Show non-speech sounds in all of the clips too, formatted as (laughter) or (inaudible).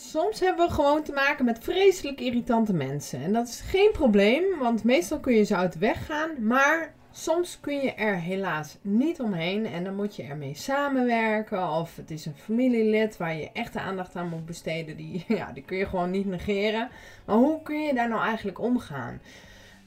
soms hebben we gewoon te maken met vreselijk irritante mensen. En dat is geen probleem, want meestal kun je ze uit de weg gaan. Maar soms kun je er helaas niet omheen en dan moet je ermee samenwerken. Of het is een familielid waar je echt de aandacht aan moet besteden. Die, (laughs) ja, die kun je gewoon niet negeren. Maar hoe kun je daar nou eigenlijk omgaan?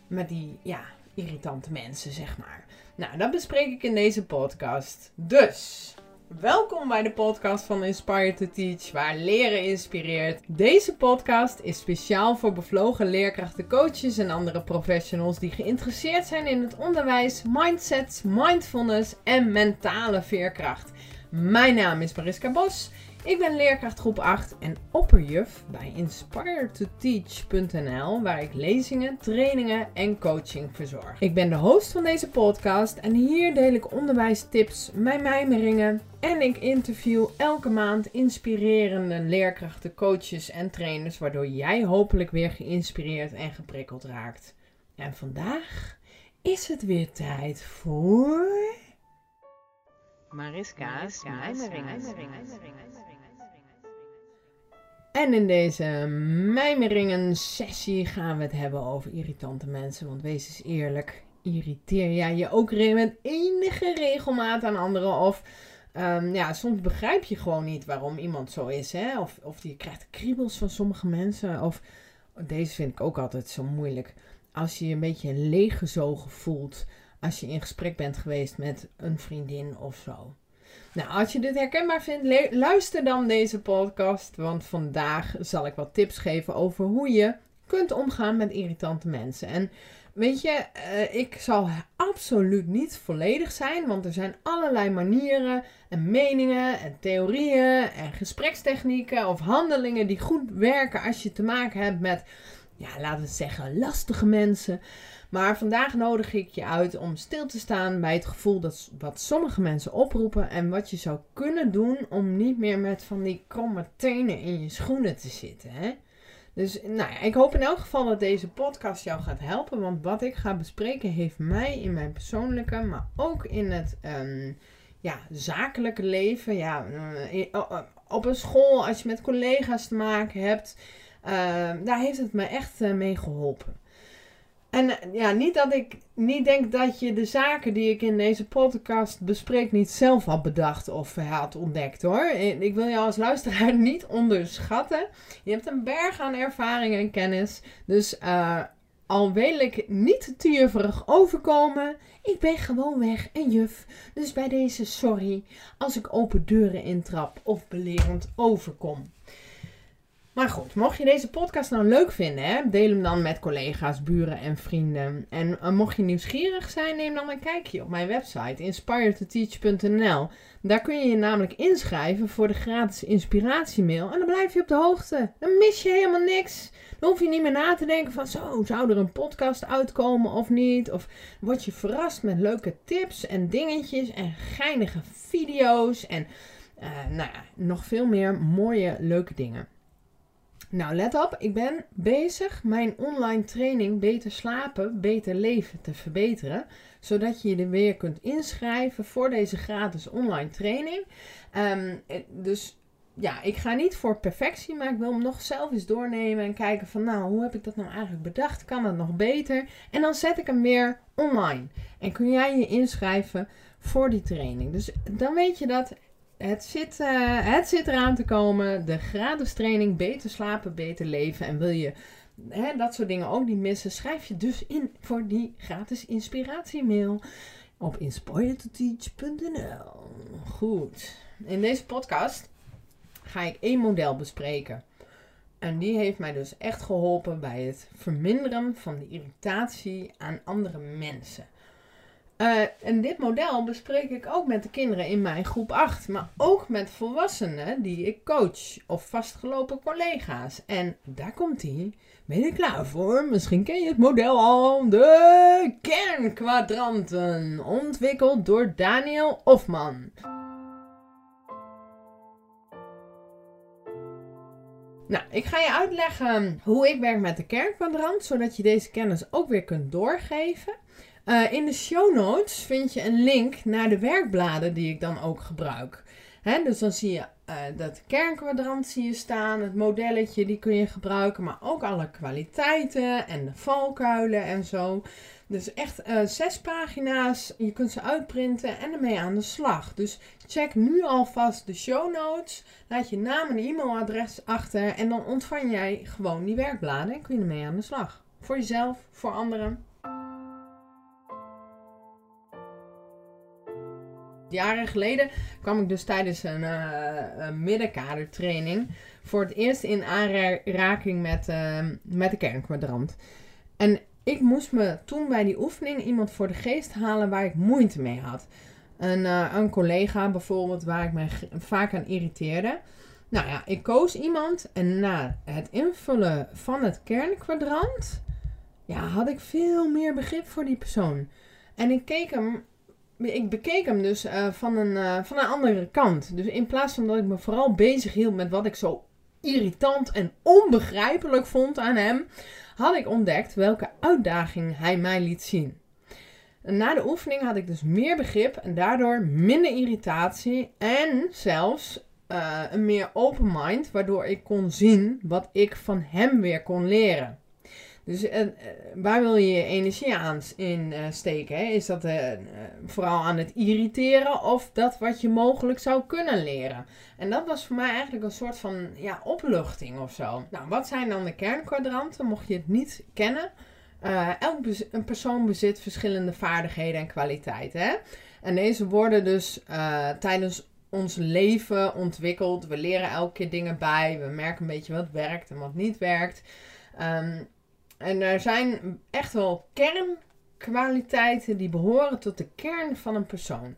Met die ja, irritante mensen, zeg maar. Nou, dat bespreek ik in deze podcast. Dus. Welkom bij de podcast van Inspire to Teach, waar leren inspireert. Deze podcast is speciaal voor bevlogen leerkrachten, coaches en andere professionals die geïnteresseerd zijn in het onderwijs, mindsets, mindfulness en mentale veerkracht. Mijn naam is Mariska Bos. Ik ben leerkracht groep 8 en opperjuf bij inspiretoteach.nl, waar ik lezingen, trainingen en coaching verzorg. Ik ben de host van deze podcast en hier deel ik onderwijstips, mijn mijmeringen en ik interview elke maand inspirerende leerkrachten, coaches en trainers, waardoor jij hopelijk weer geïnspireerd en geprikkeld raakt. En vandaag is het weer tijd voor. Mariska's, Mariska's mijmeringen. En in deze mijmeringen sessie gaan we het hebben over irritante mensen. Want wees eens eerlijk, irriteer jij je ook met enige regelmaat aan anderen? Of um, ja, soms begrijp je gewoon niet waarom iemand zo is. Hè? Of, of je krijgt kriebels van sommige mensen. Of deze vind ik ook altijd zo moeilijk. Als je je een beetje leeggezogen voelt. Als je in gesprek bent geweest met een vriendin of zo. Nou, als je dit herkenbaar vindt, luister dan deze podcast. Want vandaag zal ik wat tips geven over hoe je kunt omgaan met irritante mensen. En weet je, uh, ik zal absoluut niet volledig zijn, want er zijn allerlei manieren en meningen en theorieën en gesprekstechnieken of handelingen die goed werken als je te maken hebt met, ja, laten we zeggen, lastige mensen. Maar vandaag nodig ik je uit om stil te staan bij het gevoel dat wat sommige mensen oproepen en wat je zou kunnen doen om niet meer met van die kromme tenen in je schoenen te zitten. Hè? Dus nou ja, ik hoop in elk geval dat deze podcast jou gaat helpen. Want wat ik ga bespreken heeft mij in mijn persoonlijke, maar ook in het um, ja, zakelijke leven. Ja, eh, op een school, als je met collega's te maken hebt. Uh, daar heeft het me echt uh, mee geholpen. En eh, ja, niet dat ik niet denk dat je de zaken die ik in deze podcast bespreek niet zelf had bedacht of had ontdekt hoor. Ik wil jou als luisteraar (laughs) niet onderschatten. Je hebt een berg aan ervaring en kennis. Dus al wil ik niet te jufferig overkomen, ik ben gewoon weg een juf. Dus bij deze sorry als ik open deuren intrap of belerend overkom. Maar goed, mocht je deze podcast nou leuk vinden, hè, deel hem dan met collega's, buren en vrienden. En uh, mocht je nieuwsgierig zijn, neem dan een kijkje op mijn website inspiretoteach.nl. Daar kun je je namelijk inschrijven voor de gratis inspiratiemail. En dan blijf je op de hoogte. Dan mis je helemaal niks. Dan hoef je niet meer na te denken van zo, zou er een podcast uitkomen of niet? Of word je verrast met leuke tips en dingetjes en geinige video's en uh, nou ja, nog veel meer mooie leuke dingen. Nou, let op, ik ben bezig mijn online training Beter slapen, beter leven te verbeteren. Zodat je je er weer kunt inschrijven voor deze gratis online training. Um, dus ja, ik ga niet voor perfectie, maar ik wil hem nog zelf eens doornemen en kijken van nou, hoe heb ik dat nou eigenlijk bedacht? Kan het nog beter? En dan zet ik hem weer online. En kun jij je inschrijven voor die training. Dus dan weet je dat het zit, uh, het zit eraan te komen. De gratis training Beter slapen, beter leven. En wil je hè, dat soort dingen ook niet missen, schrijf je dus in voor die gratis inspiratiemail op inspiretoteach.nl. Goed. In deze podcast ga ik één model bespreken. En die heeft mij dus echt geholpen bij het verminderen van de irritatie aan andere mensen. Uh, en dit model bespreek ik ook met de kinderen in mijn groep 8, maar ook met volwassenen die ik coach of vastgelopen collega's. En daar komt hij. Ben je klaar voor? Misschien ken je het model al. De kernkwadranten, ontwikkeld door Daniel Hofman. Nou, ik ga je uitleggen hoe ik werk met de kernkwadrant, zodat je deze kennis ook weer kunt doorgeven. Uh, in de show notes vind je een link naar de werkbladen die ik dan ook gebruik. Dus dan zie je uh, dat kernkwadrant zie je staan, het modelletje, die kun je gebruiken, maar ook alle kwaliteiten en de valkuilen en zo. Dus echt uh, zes pagina's, je kunt ze uitprinten en ermee aan de slag. Dus check nu alvast de show notes, laat je naam en e-mailadres achter en dan ontvang jij gewoon die werkbladen en kun je ermee aan de slag. Voor jezelf, voor anderen. Jaren geleden kwam ik dus tijdens een, uh, een middenkadertraining voor het eerst in aanraking met, uh, met de kernkwadrant. En ik moest me toen bij die oefening iemand voor de geest halen waar ik moeite mee had. Een, uh, een collega bijvoorbeeld waar ik me vaak aan irriteerde. Nou ja, ik koos iemand en na het invullen van het kernkwadrant ja, had ik veel meer begrip voor die persoon. En ik keek hem ik bekeek hem dus uh, van, een, uh, van een andere kant. Dus in plaats van dat ik me vooral bezig hield met wat ik zo irritant en onbegrijpelijk vond aan hem, had ik ontdekt welke uitdaging hij mij liet zien. En na de oefening had ik dus meer begrip en daardoor minder irritatie en zelfs uh, een meer open mind, waardoor ik kon zien wat ik van hem weer kon leren. Dus uh, waar wil je je energie aan in uh, steken? Hè? Is dat uh, vooral aan het irriteren of dat wat je mogelijk zou kunnen leren? En dat was voor mij eigenlijk een soort van ja, opluchting of zo. Nou, wat zijn dan de kernkwadranten? Mocht je het niet kennen. elk een persoon bezit verschillende vaardigheden en kwaliteiten. En deze worden dus tijdens ons leven ontwikkeld. We leren elke keer dingen bij. We merken een beetje wat werkt en wat niet werkt. Um, en er zijn echt wel kernkwaliteiten die behoren tot de kern van een persoon.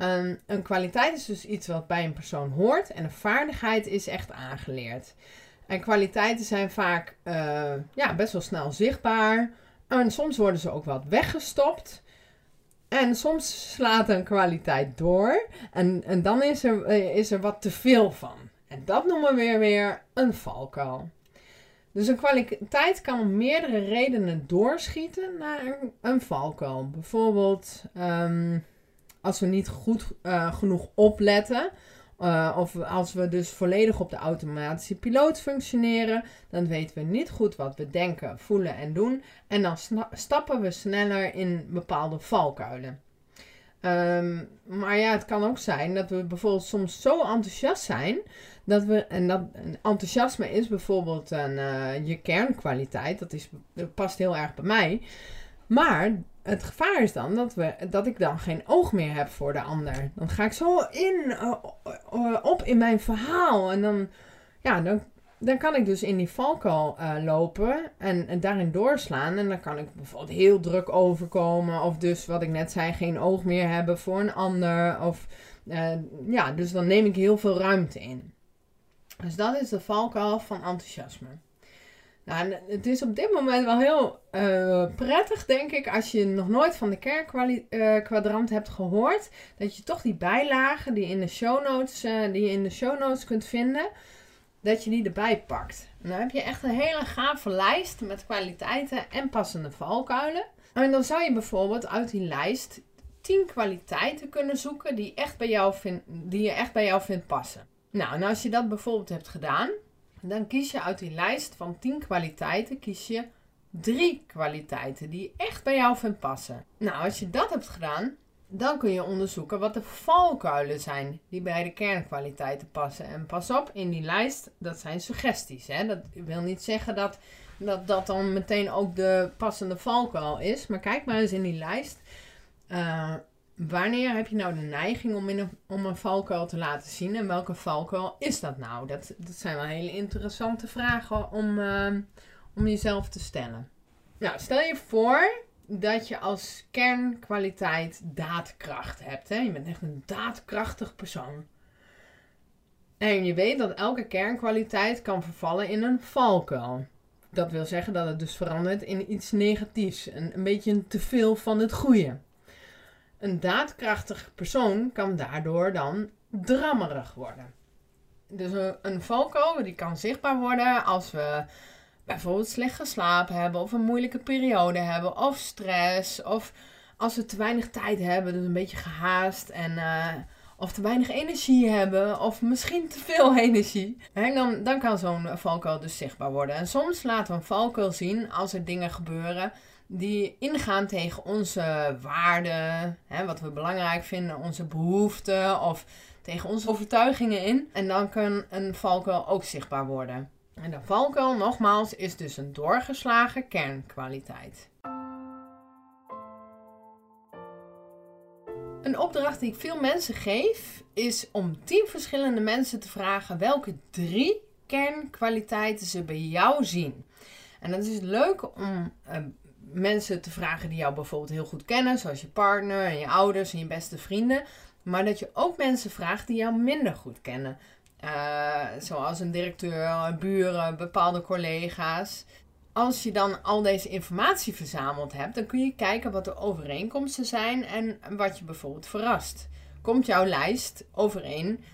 Um, een kwaliteit is dus iets wat bij een persoon hoort en een vaardigheid is echt aangeleerd. En kwaliteiten zijn vaak uh, ja, best wel snel zichtbaar. En soms worden ze ook wat weggestopt. En soms slaat een kwaliteit door. En, en dan is er, eh, is er wat te veel van. En dat noemen we weer, weer een valkuil. Dus een kwaliteit kan om meerdere redenen doorschieten naar een, valkuil. Bijvoorbeeld ehm, als we niet goed uh, genoeg opletten. Uh, of als we dus volledig op de automatische piloot functioneren, dan weten we niet goed wat we denken, voelen en doen. En dan stappen we sneller in bepaalde valkuilen. Um, maar ja, het kan ook zijn dat we bijvoorbeeld soms zo enthousiast zijn dat we, en dat enthousiasme is bijvoorbeeld een, uh, je kernkwaliteit, dat, is, dat past heel erg bij mij. Maar het gevaar is dan dat, we, dat ik dan geen oog meer heb voor de ander. Dan ga ik zo in, uh, op in mijn verhaal en dan, ja, dan dan kan ik dus in die valkuil uh, lopen en, daarin doorslaan. En dan kan ik bijvoorbeeld heel druk overkomen. Of dus wat ik net zei, geen oog meer hebben voor een ander. Of uh, ja, dus dan neem ik heel veel ruimte in. Dus dat is de valkuil van enthousiasme. Nou, het is op dit moment wel heel uh, prettig, denk ik, als je nog nooit van de kernkwadrant hebt gehoord, dat je toch die bijlagen die, in de show die je in de show notes kunt vinden, dat je die erbij pakt. Dan heb je echt een hele gave lijst met kwaliteiten en passende valkuilen. En dan zou je bijvoorbeeld uit die lijst 10 kwaliteiten kunnen zoeken die, echt bij jou vind, die je echt bij jou vindt passen. Nou, en als je dat bijvoorbeeld hebt gedaan, dan kies je uit die lijst van 10 kwaliteiten, kies je drie kwaliteiten die je echt bij jou vindt passen. Nou, als je dat hebt gedaan, dan kun je onderzoeken wat de valkuilen zijn die bij de kernkwaliteiten passen. En pas op, in die lijst, dat zijn suggesties. Hè? Dat wil niet zeggen dat, dat dat dan meteen ook de passende valkuil is. Maar kijk maar eens in die lijst. Uh, wanneer heb je nou de neiging om, in een, om een valkuil te laten zien? En welke valkuil is dat nou? Dat, dat zijn wel hele interessante vragen om, uh, om jezelf te stellen. Nou, stel je voor dat je als kernkwaliteit daadkracht hebt. Hè? Je bent echt een daadkrachtig persoon. En je weet dat elke kernkwaliteit kan vervallen in een valkuil. Dat wil zeggen dat het dus verandert in iets negatiefs. Een, een beetje een teveel van het goede. Een daadkrachtig persoon kan daardoor dan drammerig worden. Dus een, een valkuil die kan zichtbaar worden als we bijvoorbeeld slecht geslapen hebben of een moeilijke periode hebben of stress of als we te weinig tijd hebben, dus een beetje gehaast en uh, of te weinig energie hebben, of misschien te veel (laughs) energie. En dan, dan kan zo'n valkuil dus zichtbaar worden. En soms laten we een valkuil zien als er dingen gebeuren die ingaan tegen onze waarden, hè, wat we belangrijk vinden, onze behoeften of tegen onze overtuigingen in. En dan kan een valkuil ook zichtbaar worden. En de valkuil, nogmaals, is dus een doorgeslagen kernkwaliteit. Een opdracht die ik veel mensen geef is om tien verschillende mensen te vragen welke drie kernkwaliteiten ze bij jou zien. En dat is leuk om uh, mensen te vragen die jou bijvoorbeeld heel goed kennen, zoals je partner en je ouders en je beste vrienden. Maar dat je ook mensen vraagt die jou minder goed kennen. Uh, zoals een directeur, buren, bepaalde collega's. Als je dan al deze informatie verzameld hebt, dan kun je kijken wat de overeenkomsten zijn en wat je bijvoorbeeld verrast. Komt jouw lijst overeen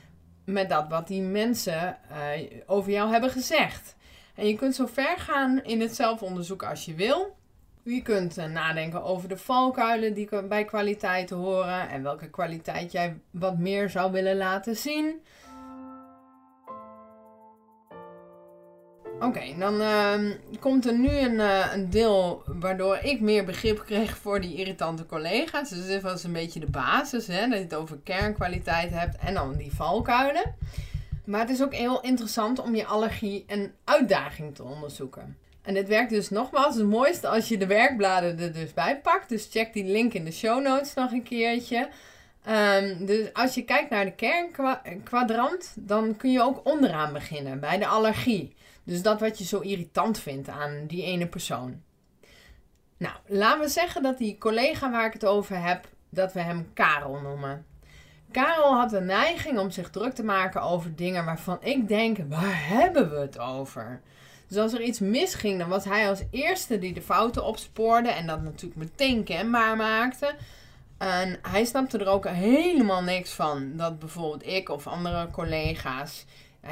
met dat wat die mensen uh, over jou hebben gezegd? En je kunt zo ver gaan in het zelfonderzoek als je wil. Je kunt uh, nadenken over de valkuilen die bij kwaliteiten horen en welke kwaliteit jij wat meer zou willen laten zien. Oké, dan uh, komt er nu een, uh, een, deel waardoor ik meer begrip kreeg voor die irritante collega's. Dus dit was een beetje de basis, hè, dat je het over kernkwaliteit hebt en dan die valkuilen. Maar het is ook heel interessant om je allergie en uitdaging te onderzoeken. En dit werkt dus nogmaals het mooiste als je de werkbladen er dus bij pakt. Dus check die link in de show notes nog een keertje. Um, dus als je kijkt naar de kernkwadrant, dan kun je ook onderaan beginnen bij de allergie. Dus dat wat je zo irritant vindt aan die ene persoon. Nou, laten we zeggen dat die collega waar ik het over heb, dat we hem Karel noemen. Karel had de neiging om zich druk te maken over dingen waarvan ik denk, waar hebben we het over? Dus als er iets misging, dan was hij als eerste die de fouten opspoorde en dat natuurlijk meteen kenbaar maakte. En hij snapte er ook helemaal niks van dat bijvoorbeeld ik of andere collega's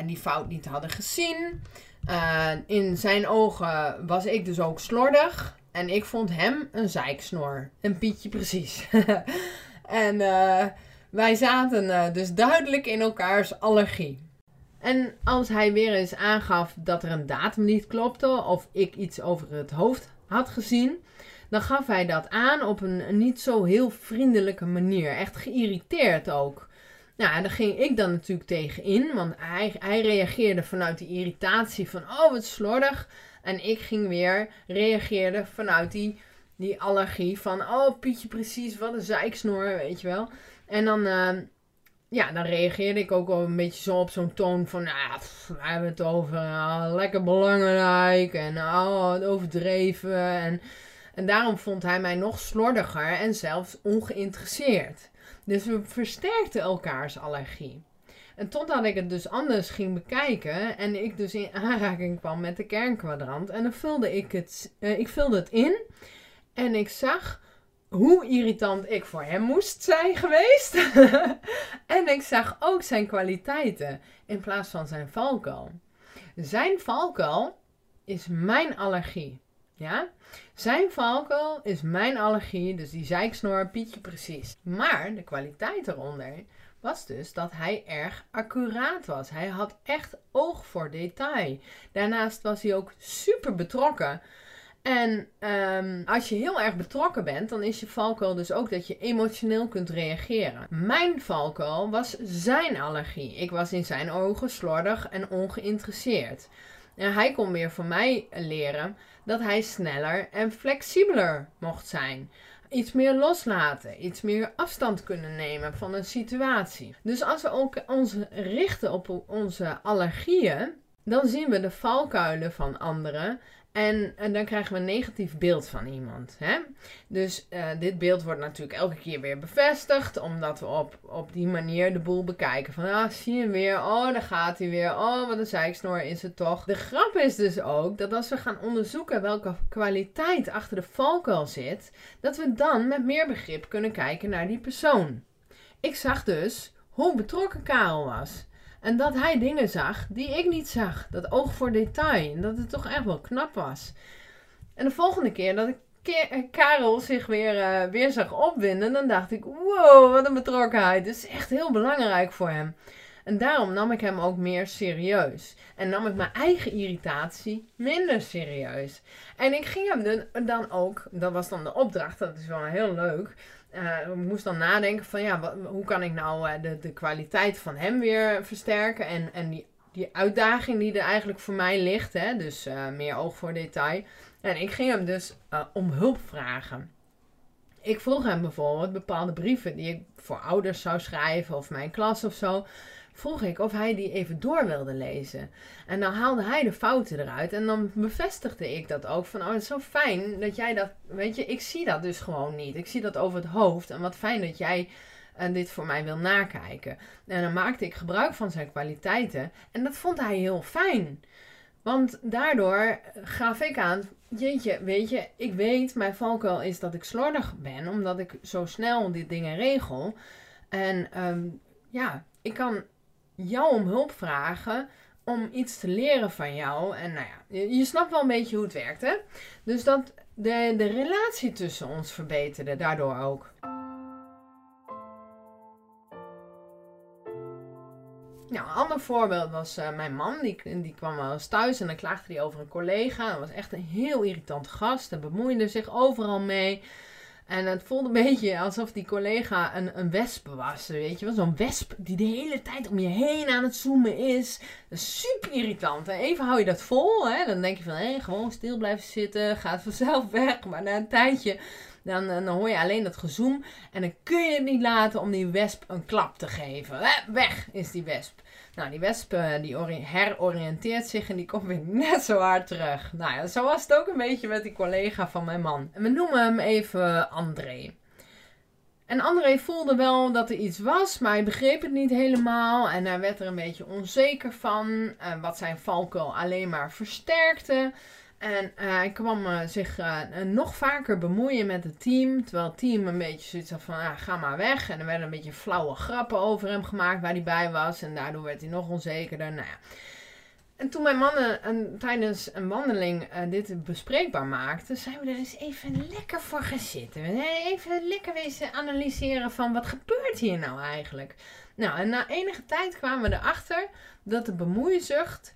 die fout niet hadden gezien. Uh, in zijn ogen was ik dus ook slordig. En ik vond hem een zeiksnor. Een Pietje precies. (laughs) en uh, wij zaten uh, dus duidelijk in elkaars allergie. En als hij weer eens aangaf dat er een datum niet klopte of ik iets over het hoofd had gezien, dan gaf hij dat aan op een niet zo heel vriendelijke manier. Echt geïrriteerd ook. Nou, daar ging ik dan natuurlijk tegen in, want hij, hij reageerde vanuit die irritatie van, oh wat slordig. En ik ging weer, reageerde vanuit die, die allergie van, oh Pietje precies, wat een zeiksnoor, weet je wel. En dan, uh, ja, dan reageerde ik ook wel een beetje zo op zo'n toon van, nou, we hebben het over uh, lekker belangrijk en oh, overdreven. En, en daarom vond hij mij nog slordiger en zelfs ongeïnteresseerd. Dus we versterkten elkaars allergie. En totdat ik het dus anders ging bekijken en ik dus in aanraking kwam met de kernkwadrant. En dan vulde ik het, uh, ik vulde het in en ik zag hoe irritant ik voor hem moest zijn geweest. (laughs) en ik zag ook zijn kwaliteiten in plaats van zijn valkuil. Zijn valkuil is mijn allergie. Ja? Zijn valkuil is mijn allergie, dus die zeiksnor, Pietje precies. Maar de kwaliteit eronder was dus dat hij erg accuraat was. Hij had echt oog voor detail. Daarnaast was hij ook super betrokken. En um, als je heel erg betrokken bent, dan is je valkuil dus ook dat je emotioneel kunt reageren. Mijn valkuil was zijn allergie. Ik was in zijn ogen slordig en ongeïnteresseerd. En hij kon weer van mij leren dat hij sneller en flexibeler mocht zijn. Iets meer loslaten, iets meer afstand kunnen nemen van een situatie. Dus als we ook ons richten op onze allergieën, dan zien we de valkuilen van anderen en, en, dan krijgen we een negatief beeld van iemand. Hè? Dus uh, dit beeld wordt natuurlijk elke keer weer bevestigd. Omdat we op, op die manier de boel bekijken. Van ah, zie je weer. Oh, daar gaat hij weer. Oh, wat een zeiksnor is het toch. De grap is dus ook dat als we gaan onderzoeken welke kwaliteit achter de valkuil zit. Dat we dan met meer begrip kunnen kijken naar die persoon. Ik zag dus hoe betrokken Karel was. En dat hij dingen zag die ik niet zag. Dat oog voor detail. En dat het toch echt wel knap was. En de volgende keer dat ik Karel zich weer, uh, weer zag opwinden, dan dacht ik: wow, wat een betrokkenheid. Dit is echt heel belangrijk voor hem. En daarom nam ik hem ook meer serieus. En nam ik mijn eigen irritatie minder serieus. En ik ging hem dan ook, dat was dan de opdracht, dat is wel heel leuk. Uh, moest dan nadenken van ja, hoe kan ik nou uh, de, de kwaliteit van hem weer versterken. En, en die, die uitdaging die er eigenlijk voor mij ligt. Hè, dus uh, meer oog voor detail. En ik ging hem dus om hulp vragen. Ik vroeg hem bijvoorbeeld bepaalde brieven die ik voor ouders zou schrijven of mijn klas of zo vroeg ik of hij die even door wilde lezen. En dan haalde hij de fouten eruit. En dan bevestigde ik dat ook. Van, oh, het is zo fijn dat jij dat... Weet je, ik zie dat dus gewoon niet. Ik zie dat over het hoofd. En wat fijn dat jij uh, dit voor mij wil nakijken. En dan maakte ik gebruik van zijn kwaliteiten. En dat vond hij heel fijn. Want daardoor gaf ik aan, jeetje, weet je, ik weet, mijn valkuil is dat ik slordig ben, omdat ik zo snel dit dingen regel. En um, ja, ik kan jou om hulp vragen om iets te leren van jou. En nou ja, je, snapt wel een beetje hoe het werkt, hè? Dus dat de, de relatie tussen ons verbeterde daardoor ook. Nou, een ander voorbeeld was uh, mijn man. Die, die kwam wel eens thuis en dan klaagde hij over een collega. Dat was echt een heel irritant gast. En bemoeide zich overal mee. En het voelde een beetje alsof die collega een, een wesp was. Weet je wel, zo'n wesp die de hele tijd om je heen aan het zoomen is. Super irritant. En even hou je dat vol. Hè? Dan denk je van, hé, gewoon stil blijven zitten. Gaat vanzelf weg. Maar na een tijdje, dan, dan hoor je alleen dat gezoom. En dan kun je het niet laten om die wesp een klap te geven. Weg is die wesp. Nou, die wesp eh, die heroriënteert zich en die komt weer (laughs) net zo hard terug. Nou ja, zo was het ook een beetje met die collega van mijn man. We noemen hem even André. En André voelde wel dat er iets was, maar hij begreep het niet helemaal. En hij werd er een beetje onzeker van, wat zijn valkuil alleen maar versterkte. En hij kwam uh, zich uh, nog vaker bemoeien met het team. Terwijl het team een beetje zoiets had van, ah, ga maar weg. En er werden een beetje flauwe grappen over hem gemaakt waar hij bij was. En daardoor werd hij nog onzekerder. Nou ja. En toen mijn mannen tijdens een wandeling dit bespreekbaar maakten, zijn we er eens even lekker voor gaan zitten. Even lekker wezen analyseren van wat gebeurt hier nou eigenlijk. Nou, en na enige tijd kwamen we erachter dat de bemoeizucht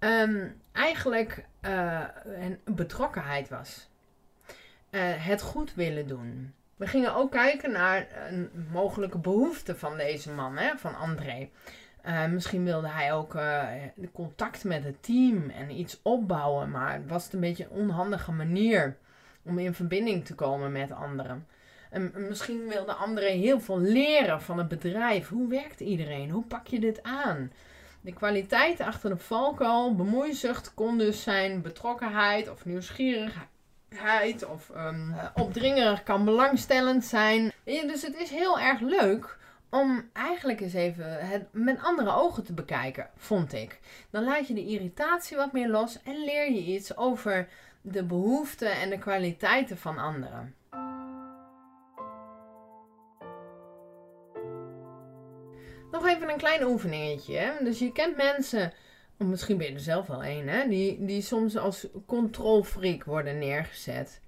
um, eigenlijk uh, een betrokkenheid was. Uh, het goed willen doen. We gingen ook kijken naar een mogelijke behoefte van deze man, hè, van André. Uh, misschien wilde hij ook contact met het team en iets opbouwen, maar was het een beetje een onhandige manier om in verbinding te komen met anderen. En misschien wilde André heel veel leren van het bedrijf. Hoe werkt iedereen? Hoe pak je dit aan? De kwaliteit achter de valkuil, bemoeizucht, kon dus zijn betrokkenheid of nieuwsgierigheid of um, opdringerig kan belangstellend zijn. dus het is heel erg leuk om eigenlijk eens even het met andere ogen te bekijken, vond ik. Dan laat je de irritatie wat meer los en leer je iets over de behoeften en de kwaliteiten van anderen. Nog even een klein oefeningetje. Dus je kent mensen, of misschien ben je er zelf wel een, hè? Die, die soms als controlfreak worden neergezet.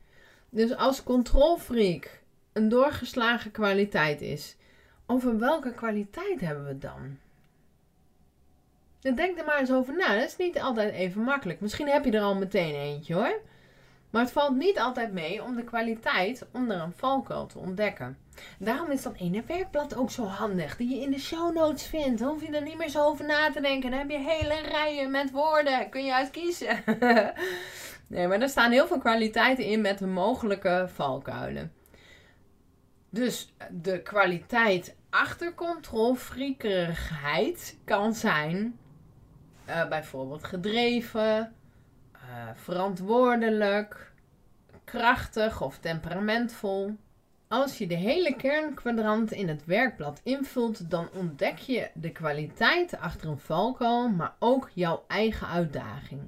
Dus als controlfreak een doorgeslagen kwaliteit is, over welke kwaliteit hebben we dan? Dan denk er maar eens over na. Dat is niet altijd even makkelijk. Misschien heb je er al meteen eentje hoor. Maar het valt niet altijd mee om de kwaliteit onder een valkuil te ontdekken. Daarom is dat ene werkblad ook zo handig, die je in de show notes vindt. Dan hoef je er niet meer zo over na te denken. Dan heb je hele rijen met woorden, kun je uitkiezen. (laughs) nee, maar er staan heel veel kwaliteiten in met de mogelijke valkuilen. Dus de kwaliteit achter controlfriekerigheid kan zijn uh, bijvoorbeeld gedreven, uh, verantwoordelijk, krachtig of temperamentvol. Als je de hele kernkwadranten in het werkblad invult, dan ontdek je de kwaliteit achter een valkuil, maar ook jouw eigen uitdaging.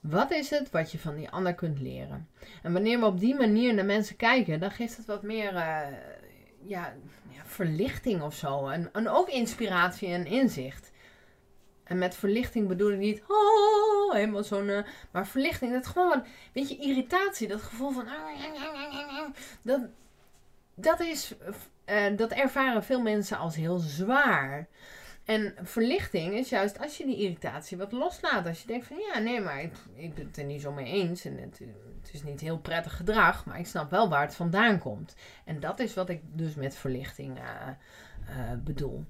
Wat is het wat je van die ander kunt leren? En wanneer we op die manier naar mensen kijken, dan geeft het wat meer uh, ja, ja, verlichting of zo. En, en ook inspiratie en inzicht. En met verlichting bedoel ik niet, oh, helemaal zo'n, uh, maar verlichting, dat gewoon, weet je, irritatie, dat gevoel van, dat, dat is, uh, dat ervaren veel mensen als heel zwaar. En verlichting is juist als je die irritatie wat loslaat. Als je denkt van ja, nee, maar ik, ik ben het er niet zo mee eens. En het, het, is niet heel prettig gedrag, maar ik snap wel waar het vandaan komt. En dat is wat ik dus met verlichting uh, uh, bedoel.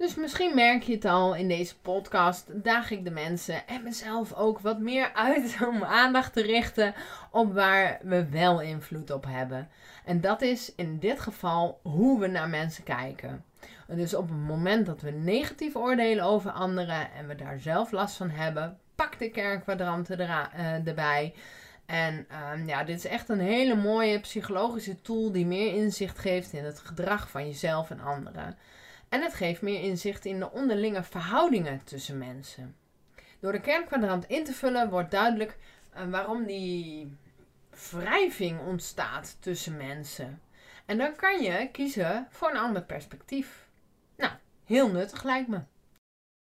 Dus misschien merk je het al in deze podcast. Daag ik de mensen en mezelf ook wat meer uit (laughs) om aandacht te richten op waar we wel invloed op hebben. En dat is in dit geval hoe we naar mensen kijken. Dus op het moment dat we negatief oordelen over anderen en we daar zelf last van hebben, pak de kernkwadranten uh, erbij. En um, ja, dit is echt een hele mooie psychologische tool die meer inzicht geeft in het gedrag van jezelf en anderen. En het geeft meer inzicht in de onderlinge verhoudingen tussen mensen. Door de kernkwadrant in te vullen wordt duidelijk uh, waarom die wrijving ontstaat tussen mensen. En dan kan je kiezen voor een ander perspectief. Nou, heel nuttig lijkt me.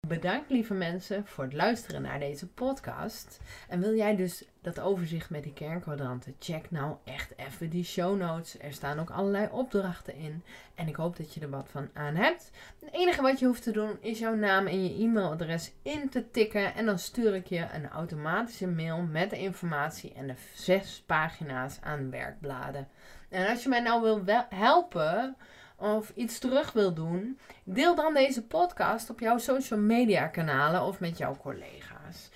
Bedankt lieve mensen voor het luisteren naar deze podcast. En wil jij dus dat overzicht met die kernkwadranten? Check nou echt even die show notes. Er staan ook allerlei opdrachten in. En ik hoop dat je er wat van aan hebt. Het enige wat je hoeft te doen is jouw naam en je e-mailadres in te tikken. En dan stuur ik je een automatische mail met de informatie en de zes pagina's aan werkbladen. En als je mij nou wil helpen of iets terug wil doen, deel dan deze podcast op jouw social media kanalen of met jouw collega's.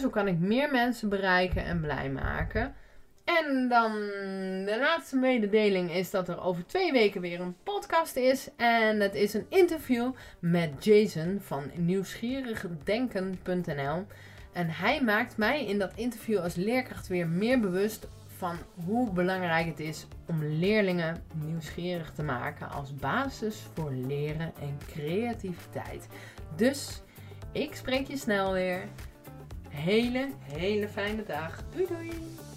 zo kan ik meer mensen bereiken en blij maken. En dan de laatste mededeling is dat er over twee weken weer een podcast is. En het is een interview met Jason van nieuwsgierigdenken.nl. En hij maakt mij in dat interview als leerkracht weer meer bewust van hoe belangrijk het is om leerlingen nieuwsgierig te maken als basis voor leren en creativiteit. Dus ik spreek je snel weer. Hele, hele fijne dag. Doei doei!